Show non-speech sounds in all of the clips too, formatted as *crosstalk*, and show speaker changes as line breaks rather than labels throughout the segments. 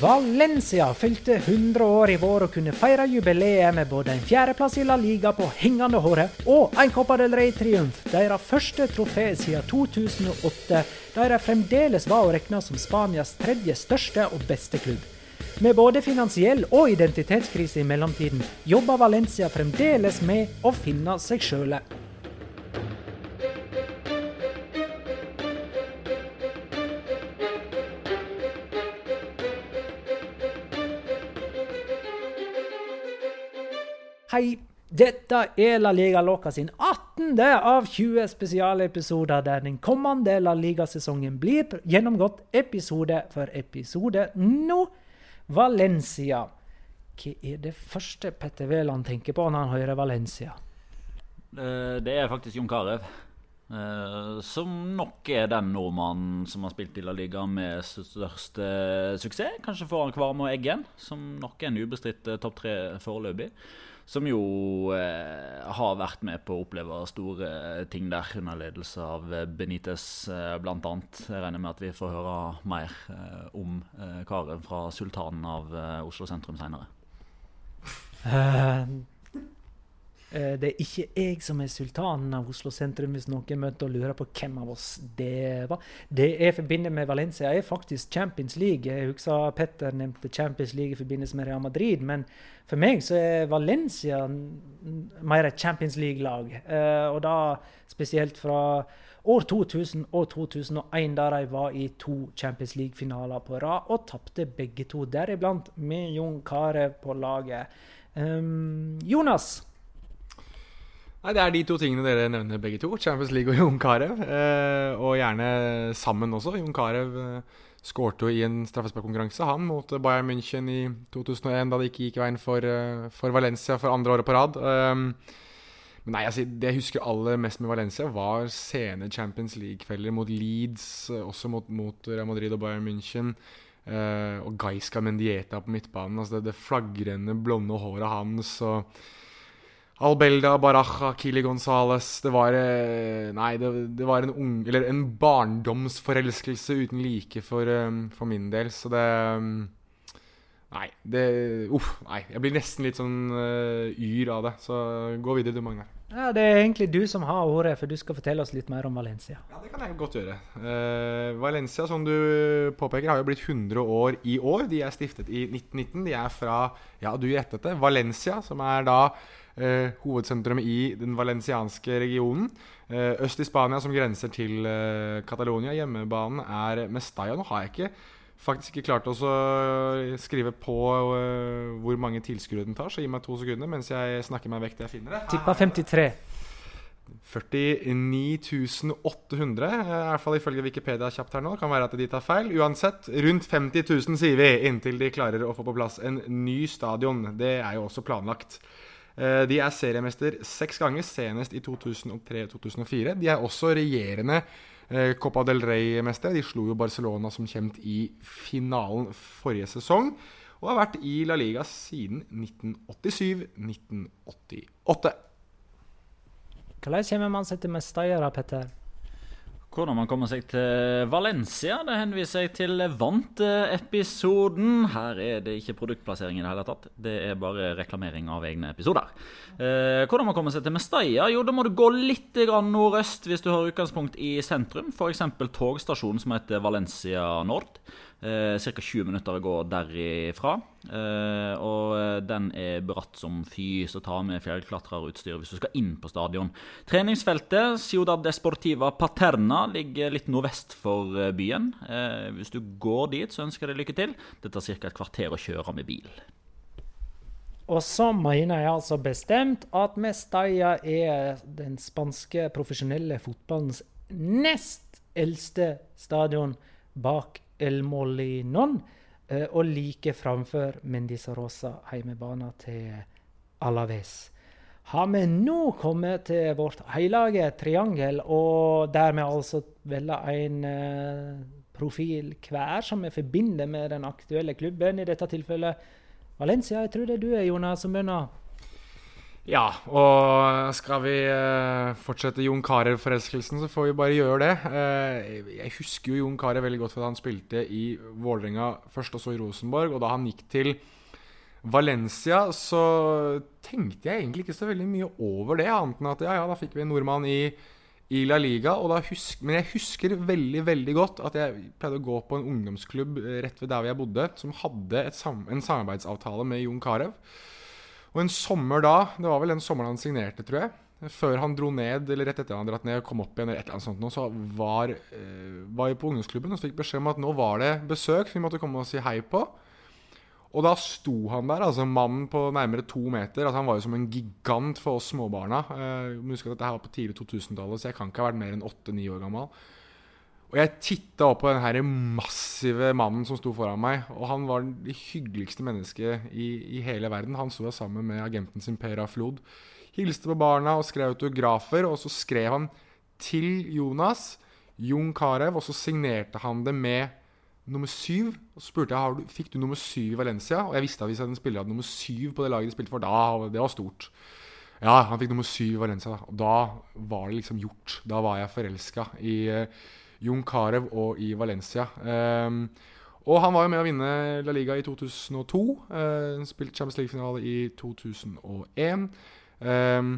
Valencia fylte 100 år i vår og kunne feire jubileet med både en fjerdeplass i La Liga på hengende håret og en Copa del Rey-triumf, deres første trofé siden 2008, der de fremdeles var å regne som Spanias tredje største og beste klubb. Med både finansiell og identitetskrise i mellomtiden jobber Valencia fremdeles med å finne seg sjøle. Hei, dette er La Liga Loca sin 18. av 20 spesialepisoder der den kommende La Liga-sesongen blir gjennomgått episode for episode. Nå Valencia. Hva er det første Petter Wæland tenker på når han hører Valencia?
Eh, Det er faktisk Jon Carew. eh, Som nok er den nordmannen som har spilt i La Liga med største suksess. Kanskje foran Kvarme og Eggen, som nok er en ubestridt eh, topp tre foreløpig. Som jo eh, har vært med på å oppleve store ting der, under ledelse av eh, Benitez eh, bl.a. Jeg regner med at vi får høre mer eh, om eh, karen fra sultanen av eh, Oslo sentrum seinere. *laughs*
Eh, det er ikke jeg som er sultanen av Oslo sentrum, hvis noen møter og lurer på hvem av oss det var. Det jeg forbinder med Valencia, er faktisk Champions League. Jeg husker Petter nevnte Champions League i forbindelse med Real Madrid, men for meg så er Valencia mer et Champions League-lag. Eh, og da spesielt fra år 2000 og 2001, der de var i to Champions League-finaler på rad og tapte begge to, deriblant med Jon Carew på laget. Um, Jonas,
Nei, Det er de to tingene dere nevner begge to. Champions League og Jon Carew. Eh, og gjerne sammen også. Jon Carew eh, skårte jo i en straffesparkkonkurranse, han, mot Bayern München i 2001, da det ikke gikk veien for, eh, for Valencia for andre året på rad. Eh, men nei, altså, Det jeg husker aller mest med Valencia, var sene Champions League-kvelder mot Leeds, eh, også mot, mot Real Madrid og Bayern München. eh, og Gaisca Mendieta på midtbanen. altså Det, det flagrende blonde håret hans. og Albelda, Baraja, Kili Gonzales Det var eh, Nei, det, det var en ung Eller en barndomsforelskelse uten like for, eh, for min del, så det mm, Nei, det Uff. Nei. Jeg blir nesten litt sånn uh, yr av det. Så gå videre, du, Magnar.
Ja, Det er egentlig du som har ordet, for du skal fortelle oss litt mer om Valencia.
Ja, Det kan jeg godt gjøre. Uh, Valencia, som du påpeker, har jo blitt 100 år i år. De er stiftet i 1919. De er fra, ja, du gjettet det, Valencia, som er da eh, hovedsentrum i den valencianske regionen. Eh, øst i Spania, som grenser til eh, Catalonia. Hjemmebanen er Mestalla. Nå har jeg ikke faktisk ikke klart å skrive på eh, hvor mange tilskuere den tar, så gi meg to sekunder mens jeg snakker meg vekk til jeg finner det.
Tippa 53.
49 800, eh, i hvert fall ifølge Wikipedia kjapt her nå. Kan være at de tar feil. Uansett, rundt 50 000 sier vi, inntil de klarer å få på plass en ny stadion. Det er jo også planlagt. Eh, De er seriemester seks ganger, senest i 2003-2004. De er også regjerende eh, Copa del Rey-mestere. De slo jo Barcelona som kjent i finalen forrige sesong. Og har vært i La Liga siden 1987-1988.
Hvordan kommer man seg til Mestalla, Petter?
Hvordan man kommer seg til Valencia, det henviser jeg til Vant-episoden. Her er det ikke produktplassering i det hele tatt. Det er bare reklamering av egne episoder. Eh, hvordan man kommer seg til Mestalla? Jo, da må du gå litt nordøst hvis du har utgangspunkt i sentrum. F.eks. togstasjonen som heter Valencia Nord. Eh, Ca. 20 minutter å gå derifra. Eh, og den er bratt som fy, så ta med fjellklatreutstyr hvis du skal inn på stadion. Treningsfeltet Ciudad Desportiva Paterna ligger litt nordvest for eh, byen. Eh, hvis du går dit, så ønsker jeg deg lykke til. Det tar ca. et kvarter å kjøre med bil.
Og så mener jeg altså bestemt at Mestalla er den spanske profesjonelle fotballens nest eldste stadion bak El Molinon, eh, og like framfor Mendizorosa, heimebana til Alaves. Har vi nå kommet til vårt hellige triangel, og der vi altså velger en eh, profil hver som vi forbinder med den aktuelle klubben, i dette tilfellet Valencia. Jeg tror det er du, Jonas, som begynner.
Ja, og skal vi eh, fortsette Jon Carew-forelskelsen, så får vi bare gjøre det. Eh, jeg husker jo Jon Carew veldig godt da han spilte i Vålerenga først, og så i Rosenborg. Og da han gikk til Valencia, så tenkte jeg egentlig ikke så veldig mye over det, annet enn at ja, ja, da fikk vi en nordmann i, i La Liga. Husk, men jeg husker veldig veldig godt at jeg pleide å gå på en ungdomsklubb rett ved der jeg bodde, som hadde sam en samarbeidsavtale med Jon Carew. Og en sommer da, det var vel den sommeren han signerte, tror jeg, før han dro ned, eller rett etter han dratt ned og kom opp igjen, eller et eller annet sånt, så var, eh, var jeg på ungdomsklubben og fikk beskjed om at nå var det besøk vi måtte komme og si hei på. Og da sto han der, altså mannen på nærmere to meter. altså Han var jo som en gigant for oss småbarna. Jeg husk at dette her var på tidlig 2000-tallet, så jeg kan ikke ha vært mer enn åtte-ni år gammel. Og jeg titta opp på den her massive mannen som sto foran meg. Og han var det hyggeligste mennesket i, i hele verden. Han sto sammen med agenten sin Pera Flod. Hilste på barna og skrev autografer. Og så skrev han til Jonas, Jon Carew, og så signerte han det med nummer syv. Og så spurte jeg du, fikk du nummer syv i Valencia. Og jeg visste at hvis en spiller hadde nummer syv på det laget de spilte for, da det var stort. Ja, han fikk nummer syv i Valencia. Og da var det liksom gjort. Da var jeg forelska i uh, Jon Carew og i Valencia. Um, og han var jo med å vinne La Liga i 2002. Uh, spilt Champions League-finale i 2001. Um,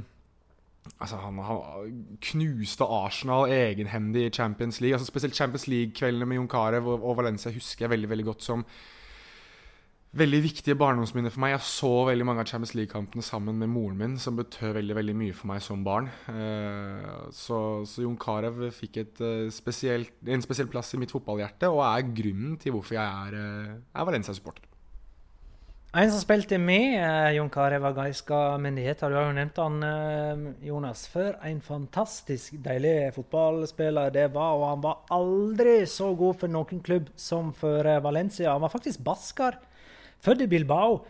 altså han, han, knuste Arsenal egenhendig i Champions League. Altså Spesielt Champions League-kveldene med Jon Carew og, og, Valencia husker jeg veldig veldig godt som veldig viktige barndomsminner for meg. Jeg så veldig mange av Champions League-kampene sammen med moren min, som betød veldig veldig mye for meg som barn. Uh, så, så, Jon Carew fikk et, uh, spesielt, en spesiell plass i mitt fotballhjerte, og er grunnen til hvorfor jeg er, uh, er Valencia-supporter.
En som spilte med Jon Carew, av Gaiska Mendighet. Du har jo nevnt han, Jonas. For en fantastisk deilig fotballspiller det var. Og han var aldri så god for noen klubb som for Valencia. Han var faktisk basker. Født i Bilbao.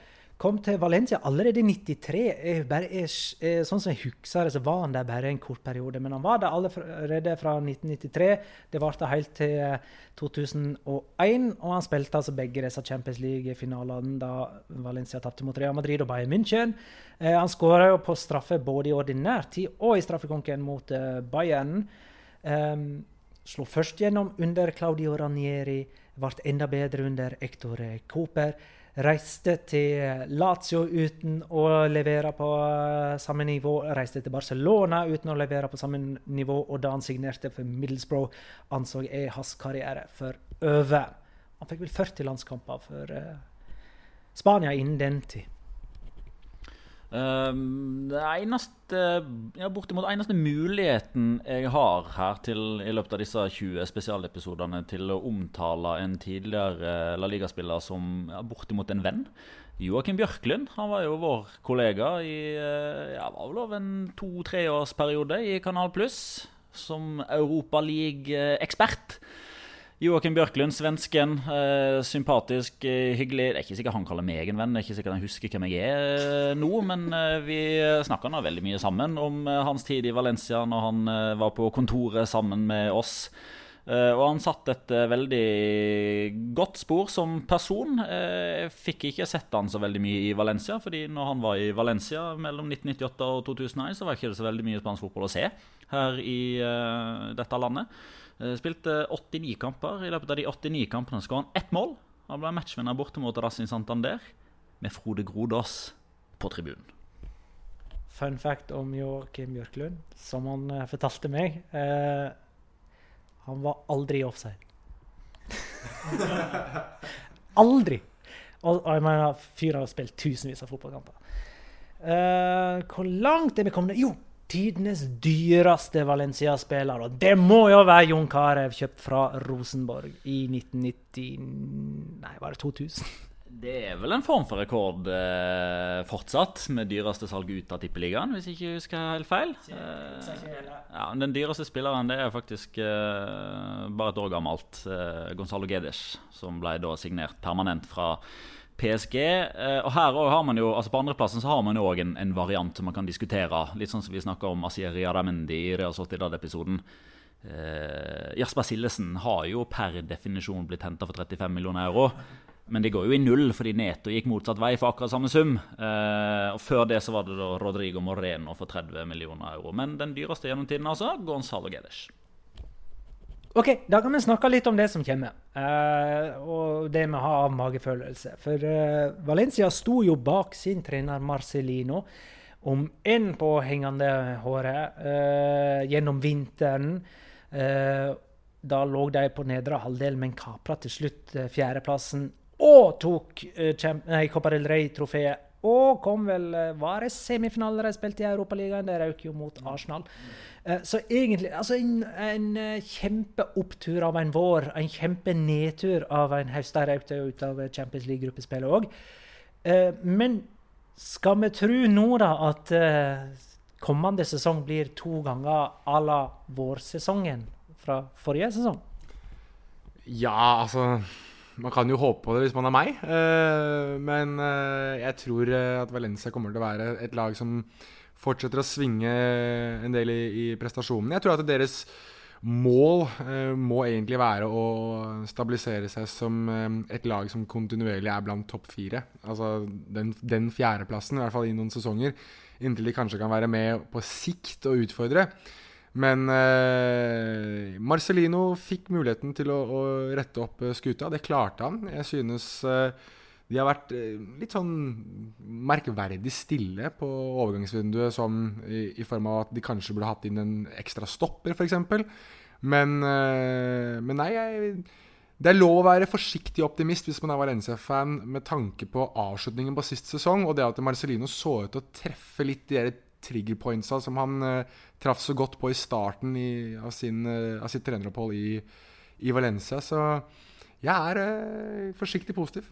Kom til Valencia allerede i 93. Jeg bare, jeg, sånn som jeg husker det, så var han der bare en kort periode. Men han var der allerede fra 1993. Det varte helt til 2001. Og han spilte altså begge disse Champions League-finalene da Valencia tapte mot Real Madrid og Bayern München. Eh, han skåra jo på straffe både i ordinær tid og i straffekonken mot eh, Bayern. Um, slo først gjennom under Claudio Ranieri, ble enda bedre under Hector Cooper. Reiste til Lazio uten å levere på eh, samme nivå. Reiste til Barcelona uten å levere på samme nivå. Og da han signerte for Middlesbrough, anså jeg hans karriere for over. Han fikk vel 40 landskamper for uh, Spania innen den tid.
Um, det eneste ja, bortimot eneste muligheten jeg har her til i løpet av disse 20 spesialepisodene til å omtale en tidligere La Liga-spiller som ja, bortimot en venn. Joakim Bjørklund han var jo vår kollega i ja, var vel en to-treårsperiode i Kanal Pluss som Europaliga-ekspert. Joakim Bjørklund, svensken. Eh, sympatisk, eh, hyggelig. Det er ikke sikkert han kaller meg en venn. Det er ikke sikkert han husker hvem jeg er eh, nå, men vi snakka nå veldig mye sammen om hans tid i Valencia når han var på kontoret sammen med oss. og han satt et veldig godt spor som person. Jeg fikk ikke sett han så veldig mye i Valencia, fordi når han var i Valencia mellom 1998 og 2001, så var det ikke så veldig mye spansk fotball å se her i dette landet. Eh, spilte 89 kamper. I løpet av de 89 kampene skåret han ett mål. Han ble matchvinner borte mot Santander med Frode Grodås på tribunen.
Fun fact om Joakim Bjørklund, som han uh, fortalte meg. eh, han var aldri offside. *laughs* aldri! Og jeg mener, fyren har spilt tusenvis av fotballkamper. Eh, hvor langt er vi kommet? Jo, tidenes dyreste Valencia-spiller. Og det må jo være Jon Carew, kjøpt fra Rosenborg i 1990 Nei, var det 2000?
Det er vel en form for rekord eh, fortsatt, med dyreste salg ut av Tippeligaen, hvis jeg ikke husker helt feil. Eh, ja, den dyreste spilleren det er faktisk eh, bare et år gammelt. Eh, Gonzalo Gedes, som ble da signert permanent fra PSG. Eh, og her har man jo, altså På andreplassen så har man jo òg en, en, variant som man kan diskutere. Litt sånn som vi snakka om Asieri Aramendi i Real Sociedad-episoden. Eh, Jasper Sillesen har jo per definisjon blitt henta for 35 millioner euro. Men det går jo i null, fordi Neto gikk motsatt vei for akkurat samme sum. Eh, og Før det så var det da Rodrigo Moreno for 30 millioner euro. Men den dyreste gjennom tiden altså, Gonzalo Gedes.
OK, da kan vi snakke litt om det som kommer. Uh, og det vi har av magefølelse. For uh, Valencia sto jo bak sin trener Marcelino, om enn på hengende håret, uh, gjennom vinteren. da lå de på nedre halvdel, men kapra til slutt fjerdeplassen. Og tok uh, Copa del Rey-trofeet. Og kom vel Var det semifinale de spilte i Europaligaen? De røk jo mot Arsenal. Eh, så egentlig altså en, en eh, kjempeopptur av en vår, en kjempenedtur av en høst. De røk ut av Champions League-gruppespillet òg. Eh, men skal vi tro nå da at kommende sesong blir to ganger à la vårsesongen fra forrige sesong?
Ja, altså Man kan jo håpe på det hvis man er meg. men jeg tror at Valencia kommer til å være et lag som fortsetter å svinge en del i, i prestasjonene. Jeg tror at deres mål eh, må egentlig være å stabilisere seg som eh, et lag som kontinuerlig er blant topp fire. Altså den, den fjerdeplassen, i hvert fall i noen sesonger. Inntil de kanskje kan være med på sikt og utfordre. Men eh, Marcelino fikk muligheten til å, å, rette opp skuta. Det klarte han. Jeg synes eh, de har vært eh, litt sånn merkverdig stille på overgangsvinduet, som i, i, form av at de kanskje burde hatt inn en ekstra stopper, f.eks. Men, eh, men nei, jeg, det er lov å være forsiktig optimist hvis man er Valencia-fan med tanke på avslutningen på sist sesong, og det at Marcelino så ut til å treffe litt de der trigger pointsa som han uh, traff så godt på i starten i, av, sin, av, sitt treneropphold i, i, Valencia. Så jeg er forsiktig positiv.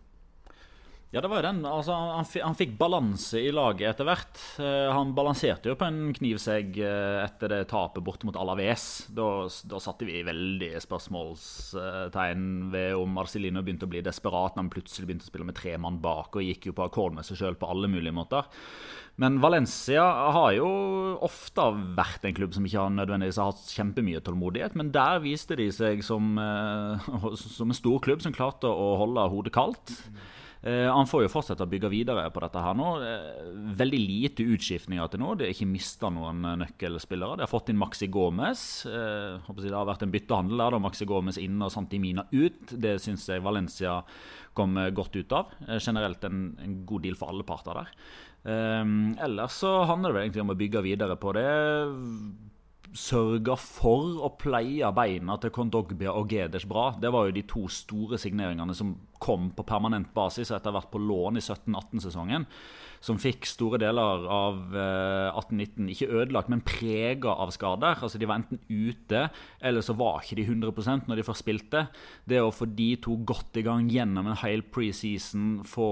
Ja, det var jo den. Altså, han, han fikk balanse i laget etter hvert. Uh, han balanserte jo på en knivsegg uh, etter det tapet bort mot Alaves. Da, da satte vi veldig spørsmålstegn ved om Marcelino begynte å bli desperat når han plutselig begynte å spille med tre mann bak og gikk jo på akkord med seg sjøl på alle mulige måter. Men Valencia har jo ofte vært en klubb som ikke har nødvendigvis har hatt kjempemye tålmodighet, men der viste de seg som, uh, *laughs* som en stor klubb som klarte å holde hodet kaldt. Eh, han får jo fortsette å bygge videre på dette her nå. Eh, veldig lite utskiftninger til nå. Det har ikke mista noen eh, nøkkelspillere. De har fått inn Maxi Gomez. Det har vært en byttehandel der. da Maxi Gomez inn og Santimina ut. Det syns jeg Valencia kom godt ut av. Generelt en, en, god deal for alle parter der. Ellers så handler det egentlig om å bygge videre på det sørga for å pleie beina til Kondogbia og Geders bra. Det var jo de to store signeringene som kom på permanent basis etter å ha vært på lån i 17-18-sesongen som fikk store deler av 18-19 eh, ikke ødelagt, men prega av skader. Altså De var enten ute, eller så var ikke de 100% når de først spilte. Det å få de to godt i gang gjennom en hel preseason, få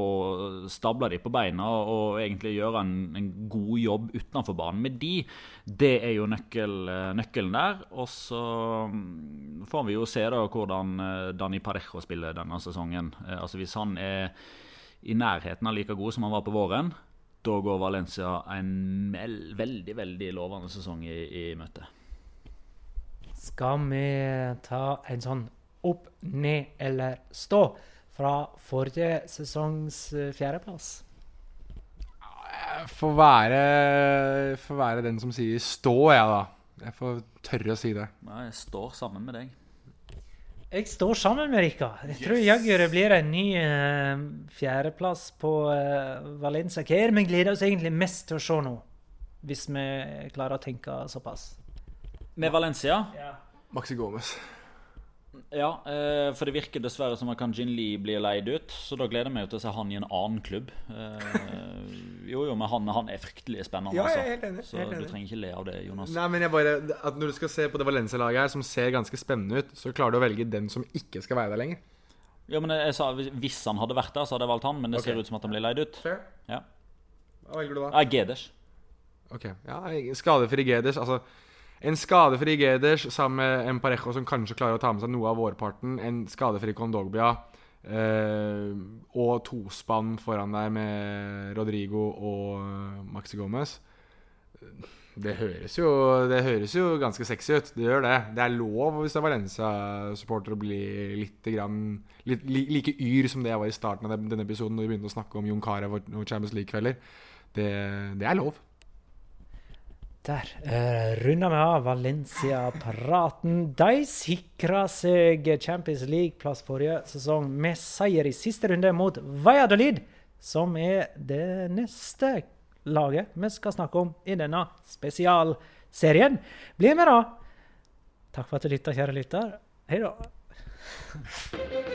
stabla de på beina og egentlig gjøre en, en god jobb utenfor banen med de, det er jo nøkkel, nøkkelen der. Og så mm, får vi jo se da hvordan eh, Dani Parejo spiller denne sesongen. Altså Hvis han er i nærheten av like god som han var på våren, da går Valencia en veldig, veldig lovende sesong i, i møte.
Skal vi ta en sånn opp, ned eller stå fra forrige sesongs eh, fjerdeplass?
Får være, får være den som sier stå, jeg, da. Jeg får tørre å si det.
Nei, jeg står sammen med deg.
Jeg står sammen med Rika Jeg tror jaggu det blir en ny uh, fjerdeplass på uh, Valencia. Hva er det vi gleder oss egentlig mest til å se nå? Hvis vi klarer å tenke såpass.
Med Valencia?
Ja.
Maxi Gomez.
Ja, eh, for det virker dessverre som at Kanjin Lee blir leid ut. Så da gleder jeg meg til å se han i en annen klubb. Eh, jo, jo, men han, han er fryktelig spennende.
Ja, jeg er helt enig.
Så
helt enig.
du trenger ikke le av det, Jonas.
Nei, men jeg bare, at Når du skal se på det Valencia-laget her, som ser ganske spennende ut, så klarer du å velge den som ikke skal være der lenger.
Ja, men jeg sa Hvis han hadde vært der, så hadde jeg valgt han. Men det okay. ser ut som at han blir leid ut.
Fair.
Ja.
Hva velger du da?
Ja, Geders.
Ok, ja, Skadefri Geders. Altså en skadefri Geders sammen med en Parejo som kanskje klarer å ta med seg noe av vårparten. En skadefri Kondogbia. Eh, og tospann foran deg med Rodrigo og eh, Maxi Gomez. Det høres, jo, det høres jo ganske sexy ut. Det gjør det. Det er lov hvis det er Valencia-supporter å bli litt, grann, litt, like yr som det jeg var i starten av denne episoden, når vi begynte å snakke om Jon Carew og Champions League-kvelder. Det, det er lov.
Der uh, runder vi av Valencia-praten. De sikra seg Champions League-plass forrige sesong med seier i siste runde mot Valladolid, som er det neste laget vi skal snakke om i denne spesialserien. Bli med, da! Takk for at du lytta, kjære lytter. Hei da.